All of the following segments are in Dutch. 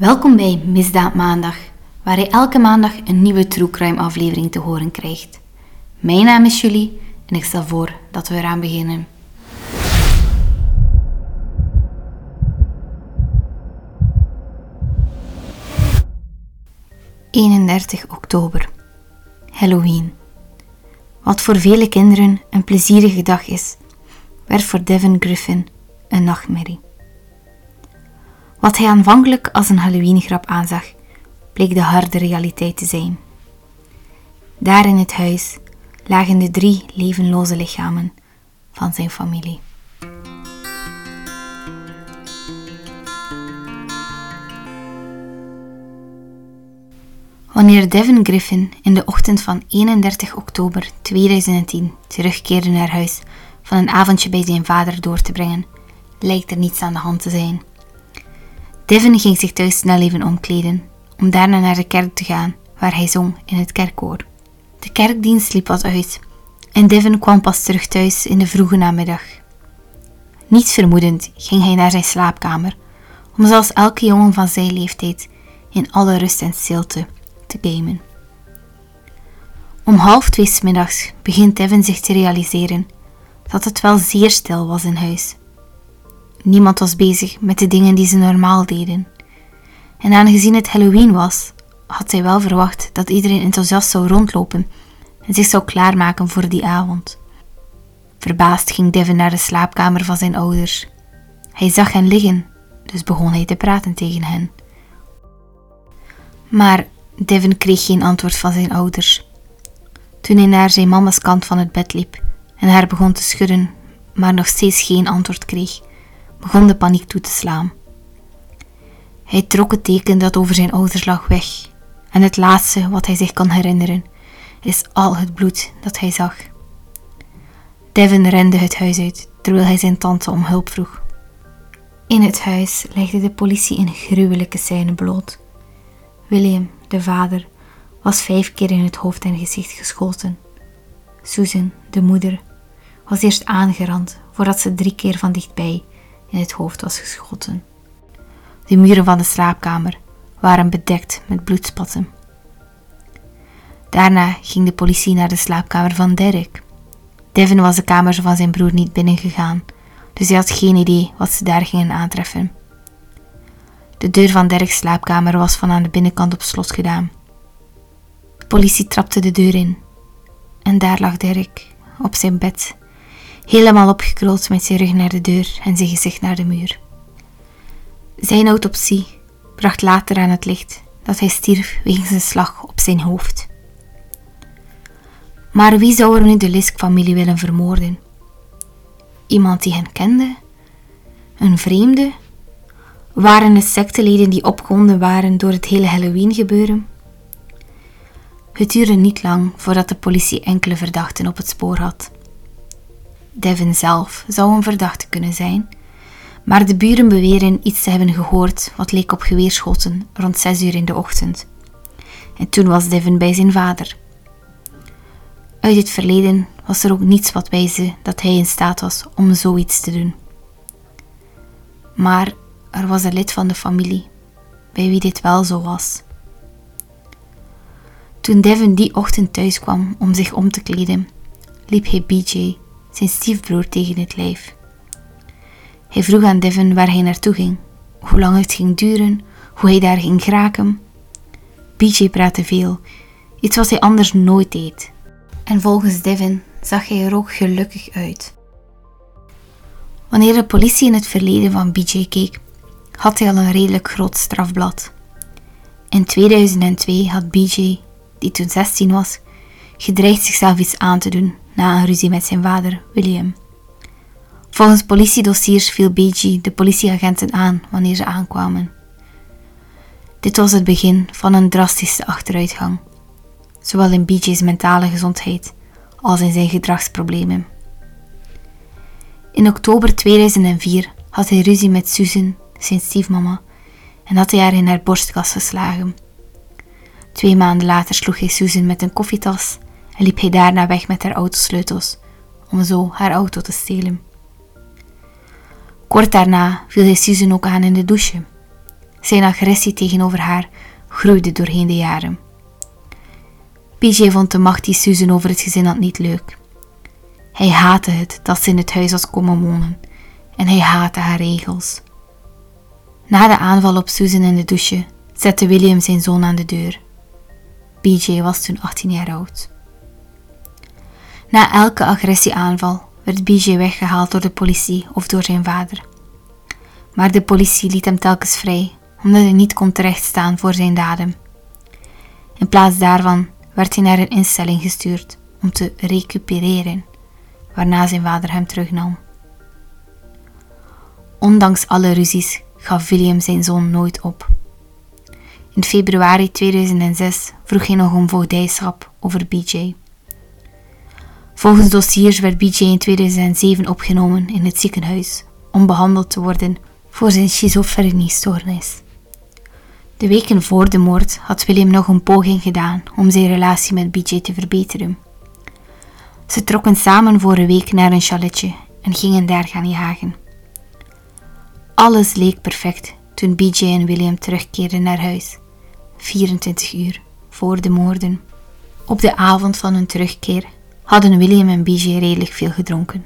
Welkom bij Misdaad Maandag, waar je elke maandag een nieuwe True Crime aflevering te horen krijgt. Mijn naam is Julie en ik stel voor dat we eraan beginnen. ...31 oktober. Halloween. Wat voor vele kinderen een plezierige dag is, werd voor Devin Griffin een nachtmerrie. Wat hij aanvankelijk als een Halloween-grap aanzag, bleek de harde realiteit te zijn. Daar in het huis lagen de drie levenloze lichamen van zijn familie. Wanneer Devin Griffin in de ochtend van 31 oktober 2010 terugkeerde naar huis van een avondje bij zijn vader door te brengen, lijkt er niets aan de hand te zijn. Devin ging zich thuis snel even omkleden, om daarna naar de kerk te gaan, waar hij zong in het kerkkoor. De kerkdienst liep wat uit en Devin kwam pas terug thuis in de vroege namiddag. Niets vermoedend ging hij naar zijn slaapkamer, om zoals elke jongen van zijn leeftijd in alle rust en stilte te gamen. Om half twee middags begint Devin zich te realiseren dat het wel zeer stil was in huis. Niemand was bezig met de dingen die ze normaal deden. En aangezien het Halloween was, had hij wel verwacht dat iedereen enthousiast zou rondlopen en zich zou klaarmaken voor die avond. Verbaasd ging Devin naar de slaapkamer van zijn ouders. Hij zag hen liggen, dus begon hij te praten tegen hen. Maar Devin kreeg geen antwoord van zijn ouders. Toen hij naar zijn mama's kant van het bed liep en haar begon te schudden, maar nog steeds geen antwoord kreeg, begon de paniek toe te slaan. Hij trok het teken dat over zijn ouders lag weg, en het laatste wat hij zich kan herinneren is al het bloed dat hij zag. Devin rende het huis uit terwijl hij zijn tante om hulp vroeg. In het huis legde de politie een gruwelijke scène bloot. William, de vader, was vijf keer in het hoofd en gezicht geschoten. Susan, de moeder, was eerst aangerand voordat ze drie keer van dichtbij in het hoofd was geschoten. De muren van de slaapkamer waren bedekt met bloedspatten. Daarna ging de politie naar de slaapkamer van Derek. Devin was de kamer van zijn broer niet binnengegaan, dus hij had geen idee wat ze daar gingen aantreffen. De deur van Derek's slaapkamer was van aan de binnenkant op slot gedaan. De politie trapte de deur in en daar lag Derek op zijn bed helemaal opgekruld met zijn rug naar de deur en zijn gezicht naar de muur. Zijn autopsie bracht later aan het licht dat hij stierf wegens een slag op zijn hoofd. Maar wie zou er nu de Lisk-familie willen vermoorden? Iemand die hen kende? Een vreemde? Waren het secteleden die opgewonden waren door het hele Halloween-gebeuren? Het duurde niet lang voordat de politie enkele verdachten op het spoor had. Devin zelf zou een verdachte kunnen zijn, maar de buren beweren iets te hebben gehoord wat leek op geweerschoten rond zes uur in de ochtend. En toen was Devin bij zijn vader. Uit het verleden was er ook niets wat wijze dat hij in staat was om zoiets te doen. Maar er was een lid van de familie bij wie dit wel zo was. Toen Devin die ochtend thuis kwam om zich om te kleden, liep hij BJ zijn stiefbroer tegen het lijf. Hij vroeg aan Devin waar hij naartoe ging, hoe lang het ging duren, hoe hij daar ging geraken. BJ praatte veel, iets wat hij anders nooit deed. En volgens Devin zag hij er ook gelukkig uit. Wanneer de politie in het verleden van BJ keek, had hij al een redelijk groot strafblad. In 2002 had BJ, die toen 16 was, gedreigd zichzelf iets aan te doen na een ruzie met zijn vader, William. Volgens politiedossiers viel BG de politieagenten aan wanneer ze aankwamen. Dit was het begin van een drastische achteruitgang, zowel in BJ's mentale gezondheid als in zijn gedragsproblemen. In oktober 2004 had hij ruzie met Susan, zijn stiefmama, en had hij haar in haar borstkas geslagen. Twee maanden later sloeg hij Susan met een koffietas en liep hij daarna weg met haar autosleutels, om zo haar auto te stelen. Kort daarna viel hij Susan ook aan in de douche. Zijn agressie tegenover haar groeide doorheen de jaren. PJ vond de macht die Susan over het gezin had niet leuk. Hij haatte het dat ze in het huis was komen wonen en hij haatte haar regels. Na de aanval op Susan in de douche zette William zijn zoon aan de deur. BJ was toen 18 jaar oud. Na elke agressieaanval werd BJ weggehaald door de politie of door zijn vader. Maar de politie liet hem telkens vrij, omdat hij niet kon terechtstaan voor zijn daden. In plaats daarvan werd hij naar een instelling gestuurd om te recupereren, waarna zijn vader hem terugnam. Ondanks alle ruzies gaf William zijn zoon nooit op. In februari 2006 vroeg hij nog om voogdijschap over BJ. Volgens dossiers werd BJ in 2007 opgenomen in het ziekenhuis om behandeld te worden voor zijn schizofreniestoornis. De weken voor de moord had William nog een poging gedaan om zijn relatie met BJ te verbeteren. Ze trokken samen voor een week naar een chaletje en gingen daar gaan jagen. Alles leek perfect toen BJ en William terugkeerden naar huis, 24 uur voor de moorden. Op de avond van hun terugkeer hadden William en BJ redelijk veel gedronken.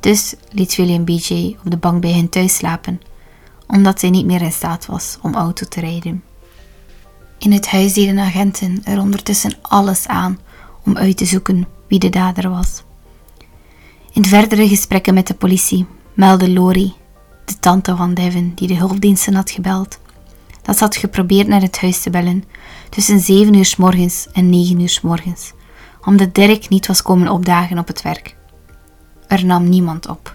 Dus liet William BJ op de bank bij hen thuis slapen, omdat hij niet meer in staat was om auto te rijden. In het huis deden agenten er ondertussen alles aan om uit te zoeken wie de dader was. In verdere gesprekken met de politie meldde Lori, de tante van Devin die de hulpdiensten had gebeld, dat ze had geprobeerd naar het huis te bellen tussen 7 uur s morgens en 9 uur s morgens, omdat Dirk niet was komen opdagen op het werk. Er nam niemand op.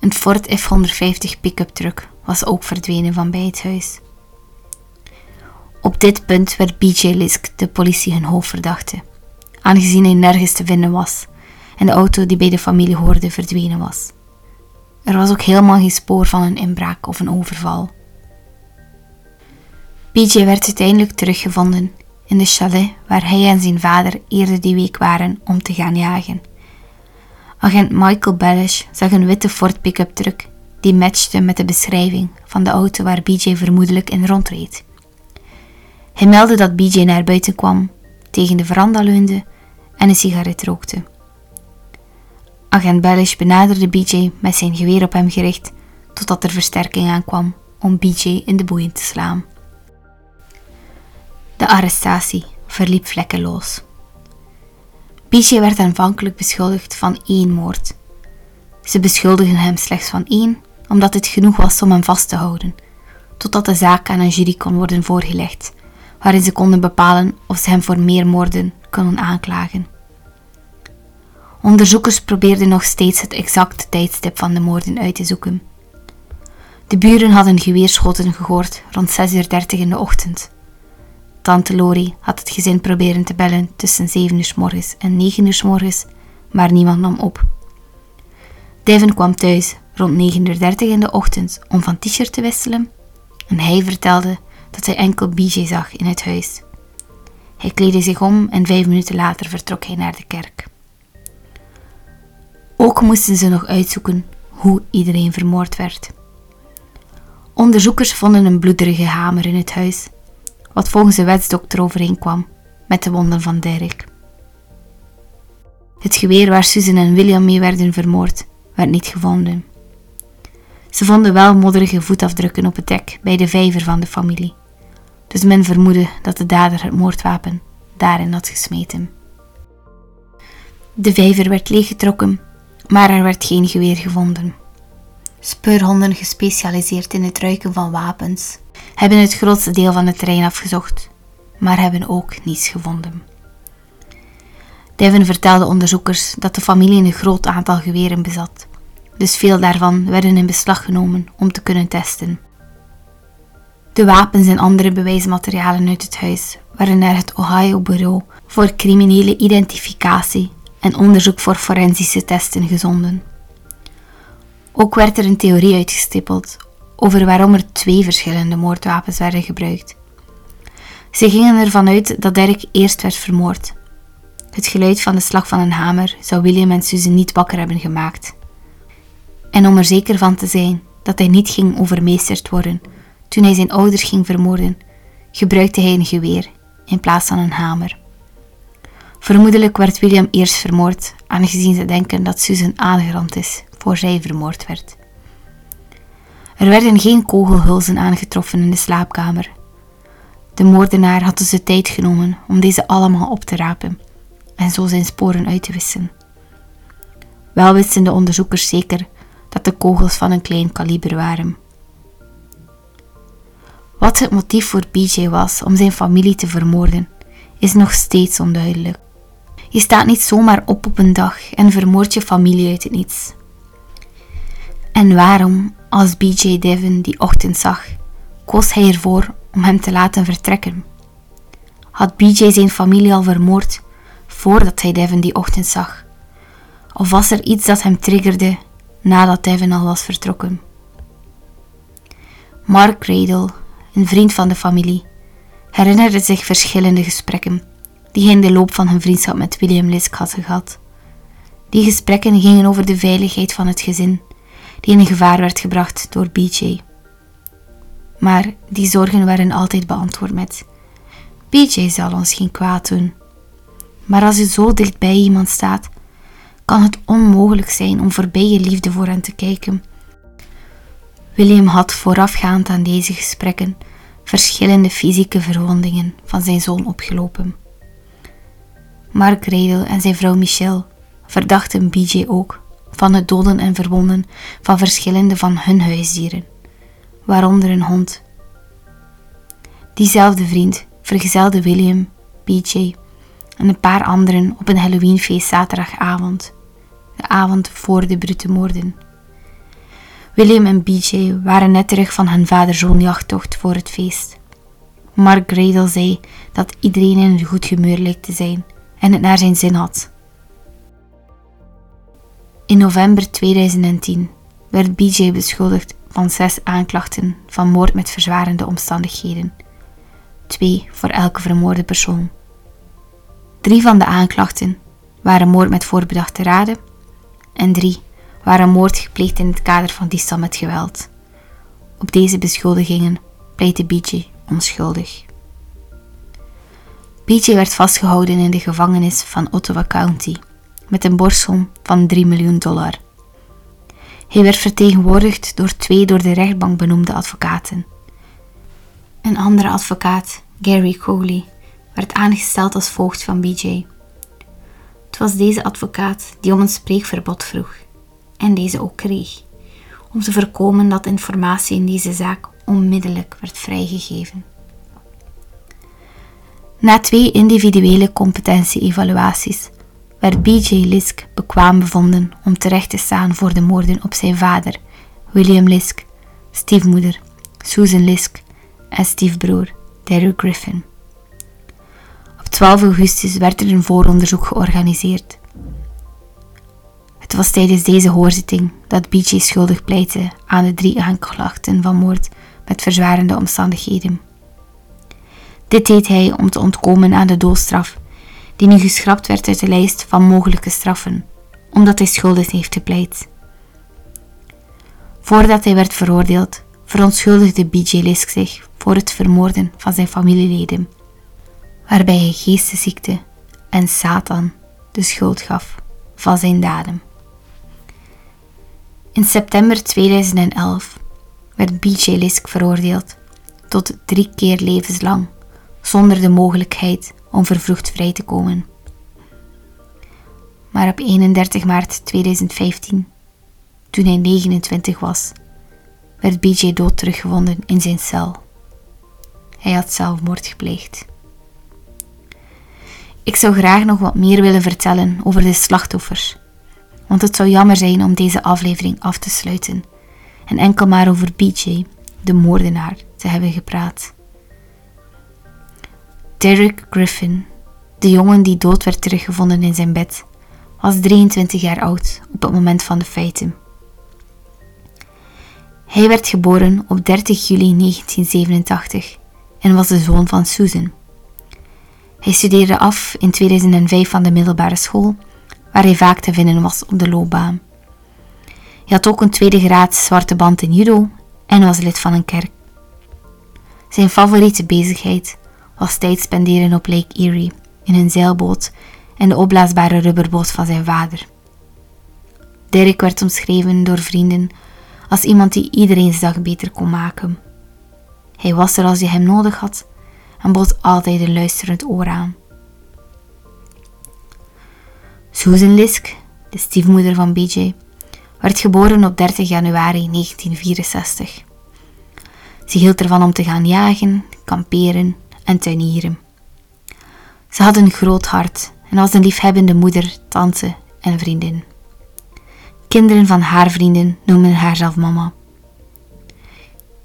Een Ford F-150 pick-up truck was ook verdwenen van bij het huis. Op dit punt werd BJ Lisk de politie hun hoofdverdachte, aangezien hij nergens te vinden was en de auto die bij de familie hoorde verdwenen was. Er was ook helemaal geen spoor van een inbraak of een overval. BJ werd uiteindelijk teruggevonden in de chalet waar hij en zijn vader eerder die week waren om te gaan jagen. Agent Michael Bellish zag een witte Ford pick-up truck die matchte met de beschrijving van de auto waar BJ vermoedelijk in rondreed. Hij meldde dat BJ naar buiten kwam, tegen de veranda leunde en een sigaret rookte. Agent Bellish benaderde BJ met zijn geweer op hem gericht totdat er versterking aankwam om BJ in de boeien te slaan. De arrestatie verliep vlekkeloos. BJ werd aanvankelijk beschuldigd van één moord. Ze beschuldigen hem slechts van één, omdat het genoeg was om hem vast te houden, totdat de zaak aan een jury kon worden voorgelegd, waarin ze konden bepalen of ze hem voor meer moorden konden aanklagen. Onderzoekers probeerden nog steeds het exacte tijdstip van de moorden uit te zoeken. De buren hadden geweerschoten gehoord rond 6.30 uur in de ochtend. Tante Lori had het gezin proberen te bellen tussen 7 uur morgens en 9 uur morgens, maar niemand nam op. Devin kwam thuis rond 9.30 uur in de ochtend om van t-shirt te wisselen en hij vertelde dat hij enkel BJ zag in het huis. Hij kleedde zich om en vijf minuten later vertrok hij naar de kerk. Ook moesten ze nog uitzoeken hoe iedereen vermoord werd. Onderzoekers vonden een bloederige hamer in het huis wat volgens de wetsdokter overeenkwam met de wonden van Derek. Het geweer waar Susan en William mee werden vermoord, werd niet gevonden. Ze vonden wel modderige voetafdrukken op het dek bij de vijver van de familie, dus men vermoedde dat de dader het moordwapen daarin had gesmeten. De vijver werd leeggetrokken, maar er werd geen geweer gevonden. Speurhonden gespecialiseerd in het ruiken van wapens hebben het grootste deel van het terrein afgezocht, maar hebben ook niets gevonden. Devin vertelde onderzoekers dat de familie een groot aantal geweren bezat, dus veel daarvan werden in beslag genomen om te kunnen testen. De wapens en andere bewijsmaterialen uit het huis werden naar het Ohio Bureau voor criminele identificatie en onderzoek voor forensische testen gezonden. Ook werd er een theorie uitgestippeld over waarom er twee verschillende moordwapens werden gebruikt. Ze gingen ervan uit dat Dirk eerst werd vermoord. Het geluid van de slag van een hamer zou William en Susan niet wakker hebben gemaakt. En om er zeker van te zijn dat hij niet ging overmeesterd worden, Toen hij zijn ouders ging vermoorden, gebruikte hij een geweer in plaats van een hamer. Vermoedelijk werd William eerst vermoord, aangezien ze denken dat Susan aangerand is voor zij vermoord werd. Er werden geen kogelhulzen aangetroffen in de slaapkamer. De moordenaar had dus de tijd genomen om deze allemaal op te rapen en zo zijn sporen uit te wissen. Wel wisten de onderzoekers zeker dat de kogels van een klein kaliber waren. Wat het motief voor BJ was om zijn familie te vermoorden, is nog steeds onduidelijk. Je staat niet zomaar op op een dag en vermoordt je familie uit het niets. En waarom, als BJ Devon die ochtend zag, koos hij ervoor om hem te laten vertrekken? Had BJ zijn familie al vermoord voordat hij Devon die ochtend zag? Of was er iets dat hem triggerde nadat Devon al was vertrokken? Mark Radel, een vriend van de familie, herinnerde zich verschillende gesprekken die hij in de loop van hun vriendschap met William Lisk had gehad. Die gesprekken gingen over de veiligheid van het gezin, die in gevaar werd gebracht door BJ. Maar die zorgen werden altijd beantwoord met: BJ zal ons geen kwaad doen. Maar als je zo dicht bij iemand staat, kan het onmogelijk zijn om voorbij je liefde voor hen te kijken. William had voorafgaand aan deze gesprekken verschillende fysieke verwondingen van zijn zoon opgelopen. Mark Redel en zijn vrouw Michelle verdachten BJ ook van het doden en verwonden van verschillende van hun huisdieren, waaronder een hond. Diezelfde vriend vergezelde William, BJ en een paar anderen op een Halloweenfeest zaterdagavond, de avond voor de brute moorden. William en BJ waren net terug van hun vader-zoon jachttocht voor het feest. Mark Gradle zei dat iedereen in een goed humeur leek te zijn en het naar zijn zin had. In november 2010 werd BJ beschuldigd van zes aanklachten van moord met verzwarende omstandigheden. Twee voor elke vermoorde persoon. Drie van de aanklachten waren moord met voorbedachte raden en drie waren moord gepleegd in het kader van diefstal met geweld. Op deze beschuldigingen pleitte BJ onschuldig. BJ werd vastgehouden in de gevangenis van Ottawa County met een borstsom van 3 miljoen dollar. Hij werd vertegenwoordigd door twee door de rechtbank benoemde advocaten. Een andere advocaat, Gary Coley, werd aangesteld als voogd van BJ. Het was deze advocaat die om een spreekverbod vroeg, en deze ook kreeg, om te voorkomen dat informatie in deze zaak onmiddellijk werd vrijgegeven. Na twee individuele competentie-evaluaties werd B.J. Lisk bekwaam bevonden om terecht te staan voor de moorden op zijn vader, William Lisk, stiefmoeder, Susan Lisk en stiefbroer, Derek Griffin. Op 12 augustus werd er een vooronderzoek georganiseerd. Het was tijdens deze hoorzitting dat B.J. schuldig pleitte aan de drie aanklachten van moord met verzwarende omstandigheden. Dit deed hij om te ontkomen aan de doodstraf, die nu geschrapt werd uit de lijst van mogelijke straffen, omdat hij schuldig heeft gepleit. Voordat hij werd veroordeeld, verontschuldigde B.J. Lisk zich voor het vermoorden van zijn familieleden, waarbij hij geestesziekte en Satan de schuld gaf van zijn daden. In september 2011 werd B.J. Lisk veroordeeld tot drie keer levenslang zonder de mogelijkheid om vervroegd vrij te komen. Maar op 31 maart 2015, toen hij 29 was, werd BJ dood teruggevonden in zijn cel. Hij had zelfmoord gepleegd. Ik zou graag nog wat meer willen vertellen over de slachtoffers, want het zou jammer zijn om deze aflevering af te sluiten en enkel maar over BJ, de moordenaar, te hebben gepraat. Derek Griffin, de jongen die dood werd teruggevonden in zijn bed, was 23 jaar oud op het moment van de feiten. Hij werd geboren op 30 juli 1987 en was de zoon van Susan. Hij studeerde af in 2005 van de middelbare school, waar hij vaak te vinden was op de loopbaan. Hij had ook een tweede graad zwarte band in judo en was lid van een kerk. Zijn favoriete bezigheid was tijd spenderen op Lake Erie in een zeilboot en de opblaasbare rubberboot van zijn vader. Derek werd omschreven door vrienden als iemand die iedereen's dag beter kon maken. Hij was er als je hem nodig had en bood altijd een luisterend oor aan. Susan Lisk, de stiefmoeder van BJ, werd geboren op 30 januari 1964. Ze hield ervan om te gaan jagen, kamperen en tuinieren. Ze had een groot hart en was een liefhebbende moeder, tante en vriendin. Kinderen van haar vrienden noemen haar zelf mama.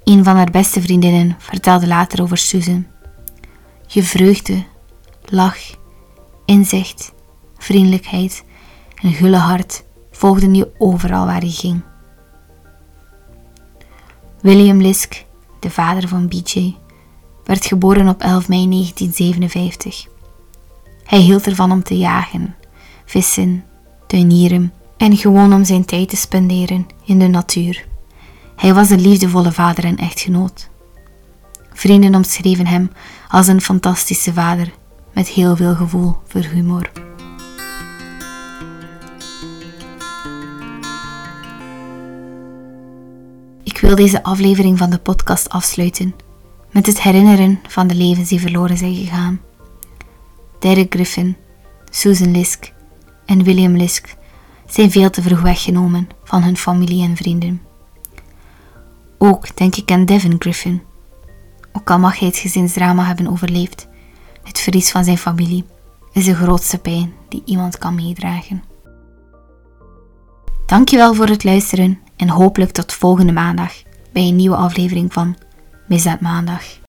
Een van haar beste vriendinnen vertelde later over Susan. Je vreugde, lach, inzicht, vriendelijkheid en gulle hart volgden je overal waar je ging. William Lisk, de vader van BJ, werd geboren op 11 mei 1957. Hij hield ervan om te jagen, vissen, tuinieren en gewoon om zijn tijd te spenderen in de natuur. Hij was een liefdevolle vader en echtgenoot. Vrienden omschreven hem als een fantastische vader met heel veel gevoel voor humor. Ik wil deze aflevering van de podcast afsluiten met het herinneren van de levens die verloren zijn gegaan. Derek Griffin, Susan Lisk en William Lisk zijn veel te vroeg weggenomen van hun familie en vrienden. Ook denk ik aan Devin Griffin. Ook al mag hij het gezinsdrama hebben overleefd, het verlies van zijn familie is de grootste pijn die iemand kan meedragen. Dankjewel voor het luisteren en hopelijk tot volgende maandag bij een nieuwe aflevering van Misdaad Maandag.